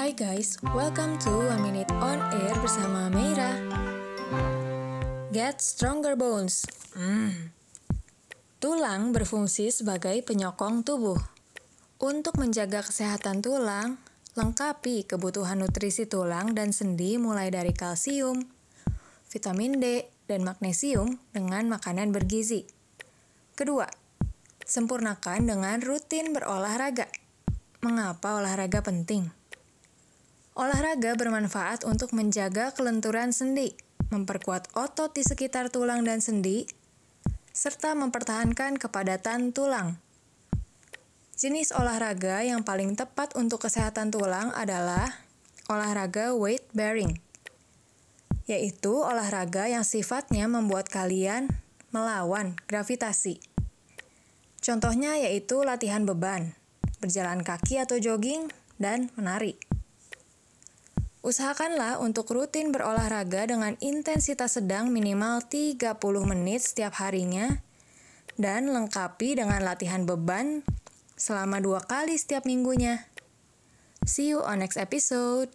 Hai guys, welcome to A Minute on Air bersama Meira. Get stronger bones. Hmm. Tulang berfungsi sebagai penyokong tubuh. Untuk menjaga kesehatan tulang, lengkapi kebutuhan nutrisi tulang dan sendi mulai dari kalsium, vitamin D, dan magnesium dengan makanan bergizi. Kedua, sempurnakan dengan rutin berolahraga. Mengapa olahraga penting? Olahraga bermanfaat untuk menjaga kelenturan sendi, memperkuat otot di sekitar tulang dan sendi, serta mempertahankan kepadatan tulang. Jenis olahraga yang paling tepat untuk kesehatan tulang adalah olahraga weight bearing, yaitu olahraga yang sifatnya membuat kalian melawan gravitasi. Contohnya yaitu latihan beban, berjalan kaki atau jogging, dan menari. Usahakanlah untuk rutin berolahraga dengan intensitas sedang minimal 30 menit setiap harinya dan lengkapi dengan latihan beban selama dua kali setiap minggunya. See you on next episode.